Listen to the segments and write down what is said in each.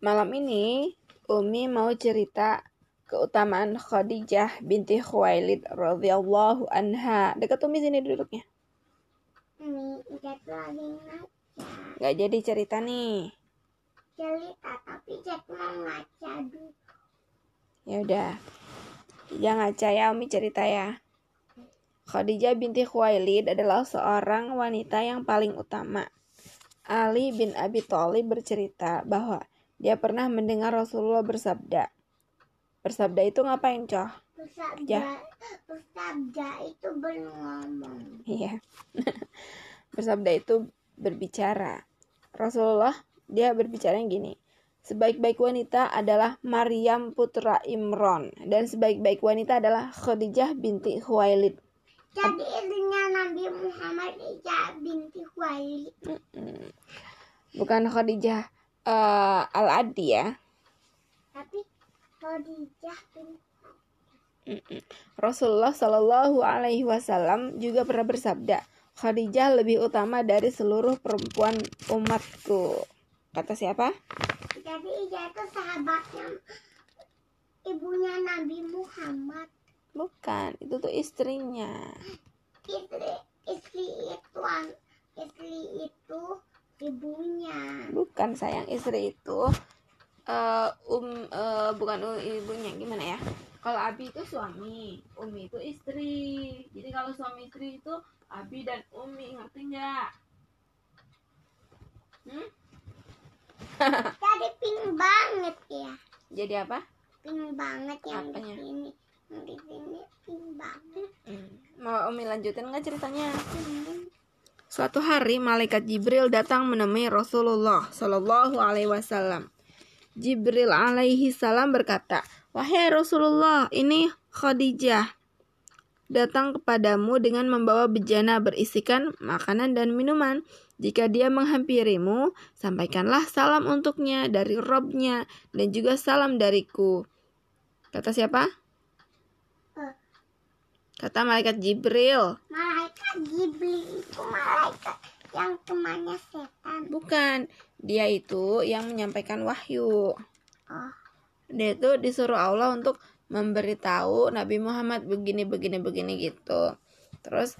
malam ini Umi mau cerita keutamaan Khadijah binti Khuwailid radhiyallahu anha. Dekat Umi sini duduknya. Lagi ngaca. Gak jadi cerita nih. Cerita tapi Ijat mau ngaca dulu. Ya udah. Jangan ngaca ya Umi cerita ya. Khadijah binti Khuwailid adalah seorang wanita yang paling utama. Ali bin Abi Thalib bercerita bahwa dia pernah mendengar Rasulullah bersabda. Bersabda itu ngapain, Coh? Bersabda, Ya. bersabda itu berngomong. Iya. bersabda itu berbicara. Rasulullah dia berbicara yang gini. Sebaik-baik wanita adalah Maryam putra Imron dan sebaik-baik wanita adalah Khadijah binti Khuwailid. Jadi istrinya Nabi Muhammad Ijat binti Khuwailid. Mm. Bukan Khadijah eh, Al-Adi ya. Tapi Khadijah Mm-mm. Rasulullah Shallallahu Alaihi Wasallam juga pernah bersabda, Khadijah lebih utama dari seluruh perempuan umatku. Kata siapa? Jadi Ijat itu sahabatnya ibunya Nabi Muhammad. Bukan, itu tuh istrinya. Istri istri itu istri itu ibunya. Bukan sayang istri itu eh, um eh, bukan um, ibunya gimana ya? Kalau Abi itu suami, Umi itu istri. Jadi kalau suami istri itu Abi dan Umi, ngerti nggak? Hmm? Jadi pink banget ya. Jadi apa? Pink banget yang Apanya? di sini. Yang di sini pink banget. Hmm. Mau Umi lanjutin nggak ceritanya? Hmm. Suatu hari malaikat Jibril datang menemui Rasulullah Shallallahu Alaihi Wasallam. Jibril alaihi salam berkata, Wahai Rasulullah, ini Khadijah datang kepadamu dengan membawa bejana berisikan makanan dan minuman. Jika dia menghampirimu, sampaikanlah salam untuknya dari Robnya dan juga salam dariku. Kata siapa? Kata malaikat Jibril. Malaikat Jibril itu malaikat yang temannya setan. Bukan, dia itu yang menyampaikan wahyu. Oh, Dia itu disuruh Allah untuk memberitahu Nabi Muhammad begini begini begini gitu. Terus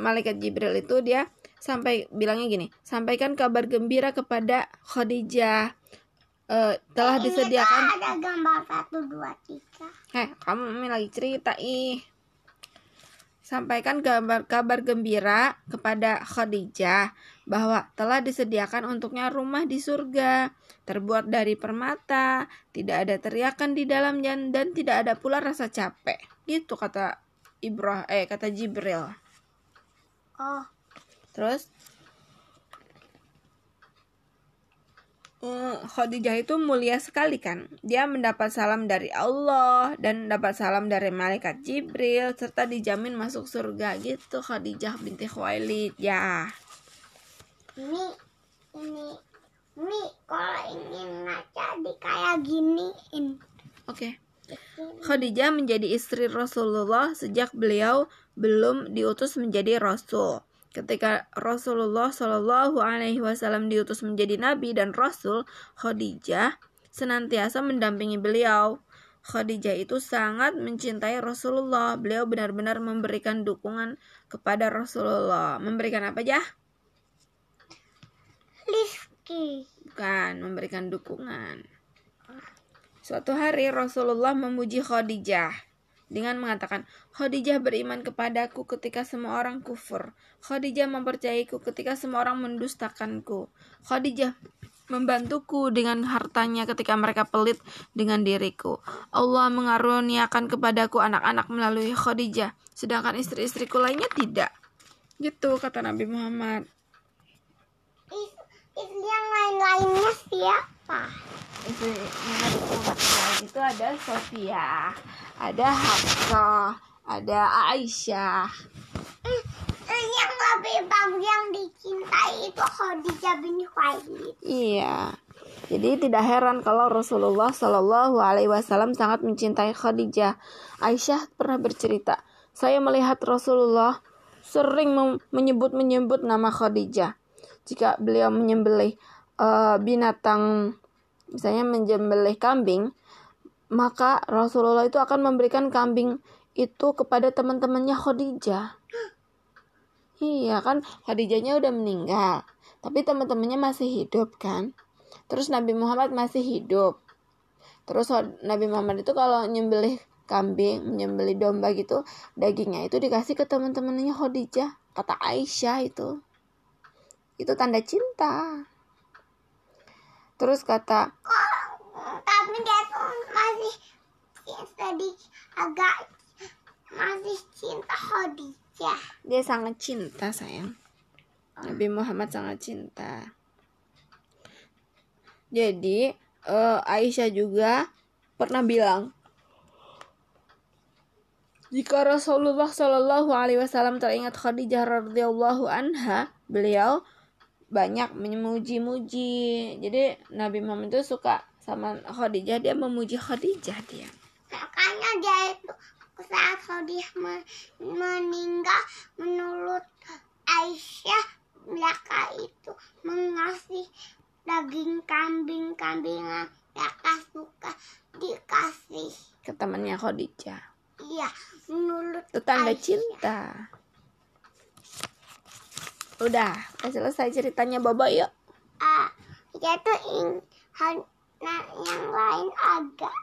malaikat Jibril itu dia sampai bilangnya gini, sampaikan kabar gembira kepada Khadijah. Eh, telah ini disediakan. ada gambar satu dua tiga. Eh, kamu lagi cerita ih. Sampaikan kabar kabar gembira kepada Khadijah bahwa telah disediakan untuknya rumah di surga, terbuat dari permata, tidak ada teriakan di dalamnya dan tidak ada pula rasa capek. Gitu kata Ibrah eh kata Jibril. Oh, Terus Khadijah itu mulia sekali kan. Dia mendapat salam dari Allah dan dapat salam dari malaikat Jibril serta dijamin masuk surga gitu Khadijah binti Khuwailid. Ya. ini ini ini kalau ingin ngaca di kayak giniin. Oke. Khadijah menjadi istri Rasulullah sejak beliau belum diutus menjadi rasul. Ketika Rasulullah Shallallahu Alaihi Wasallam diutus menjadi nabi dan rasul, Khadijah senantiasa mendampingi beliau. Khadijah itu sangat mencintai Rasulullah. Beliau benar-benar memberikan dukungan kepada Rasulullah. Memberikan apa aja? Rizky. Bukan, memberikan dukungan. Suatu hari Rasulullah memuji Khadijah dengan mengatakan, Khadijah beriman kepadaku ketika semua orang kufur. Khadijah mempercayaiku ketika semua orang mendustakanku. Khadijah membantuku dengan hartanya ketika mereka pelit dengan diriku. Allah mengaruniakan kepadaku anak-anak melalui Khadijah, sedangkan istri-istriku lainnya tidak. Gitu kata Nabi Muhammad. Is yang lain-lainnya siapa? Itu ada Sofia, ada Hafsah, ada Aisyah. Eh, eh, yang lebih bagus yang dicintai itu Khadijah bin Khuwailid. Iya. Jadi tidak heran kalau Rasulullah Shallallahu Alaihi Wasallam sangat mencintai Khadijah. Aisyah pernah bercerita, saya melihat Rasulullah sering menyebut-menyebut nama Khadijah. Jika beliau menyembelih eh, binatang misalnya menjembelih kambing, maka Rasulullah itu akan memberikan kambing itu kepada teman-temannya Khadijah. Iya kan Khadijahnya udah meninggal, tapi teman-temannya masih hidup kan. Terus Nabi Muhammad masih hidup. Terus Nabi Muhammad itu kalau nyembelih kambing, menyembelih domba gitu, dagingnya itu dikasih ke teman-temannya Khadijah, kata Aisyah itu. Itu tanda cinta. Terus kata tapi dia tuh masih sedih agak masih cinta Khadijah. Dia sangat cinta sayang. Nabi Muhammad sangat cinta. Jadi uh, Aisyah juga pernah bilang jika Rasulullah Shallallahu Alaihi Wasallam teringat Khadijah radhiyallahu anha, beliau banyak memuji-muji. Jadi Nabi Muhammad itu suka sama Khadijah, dia memuji Khadijah dia. Makanya dia itu saat Khadijah meninggal menurut Aisyah mereka itu mengasih daging kambing kambingan mereka suka dikasih ke temannya Khadijah. Iya, menurut itu tanda Aisyah. cinta. Udah, selesai ceritanya Bobo yuk. Ah, tuh in, nah, yang lain agak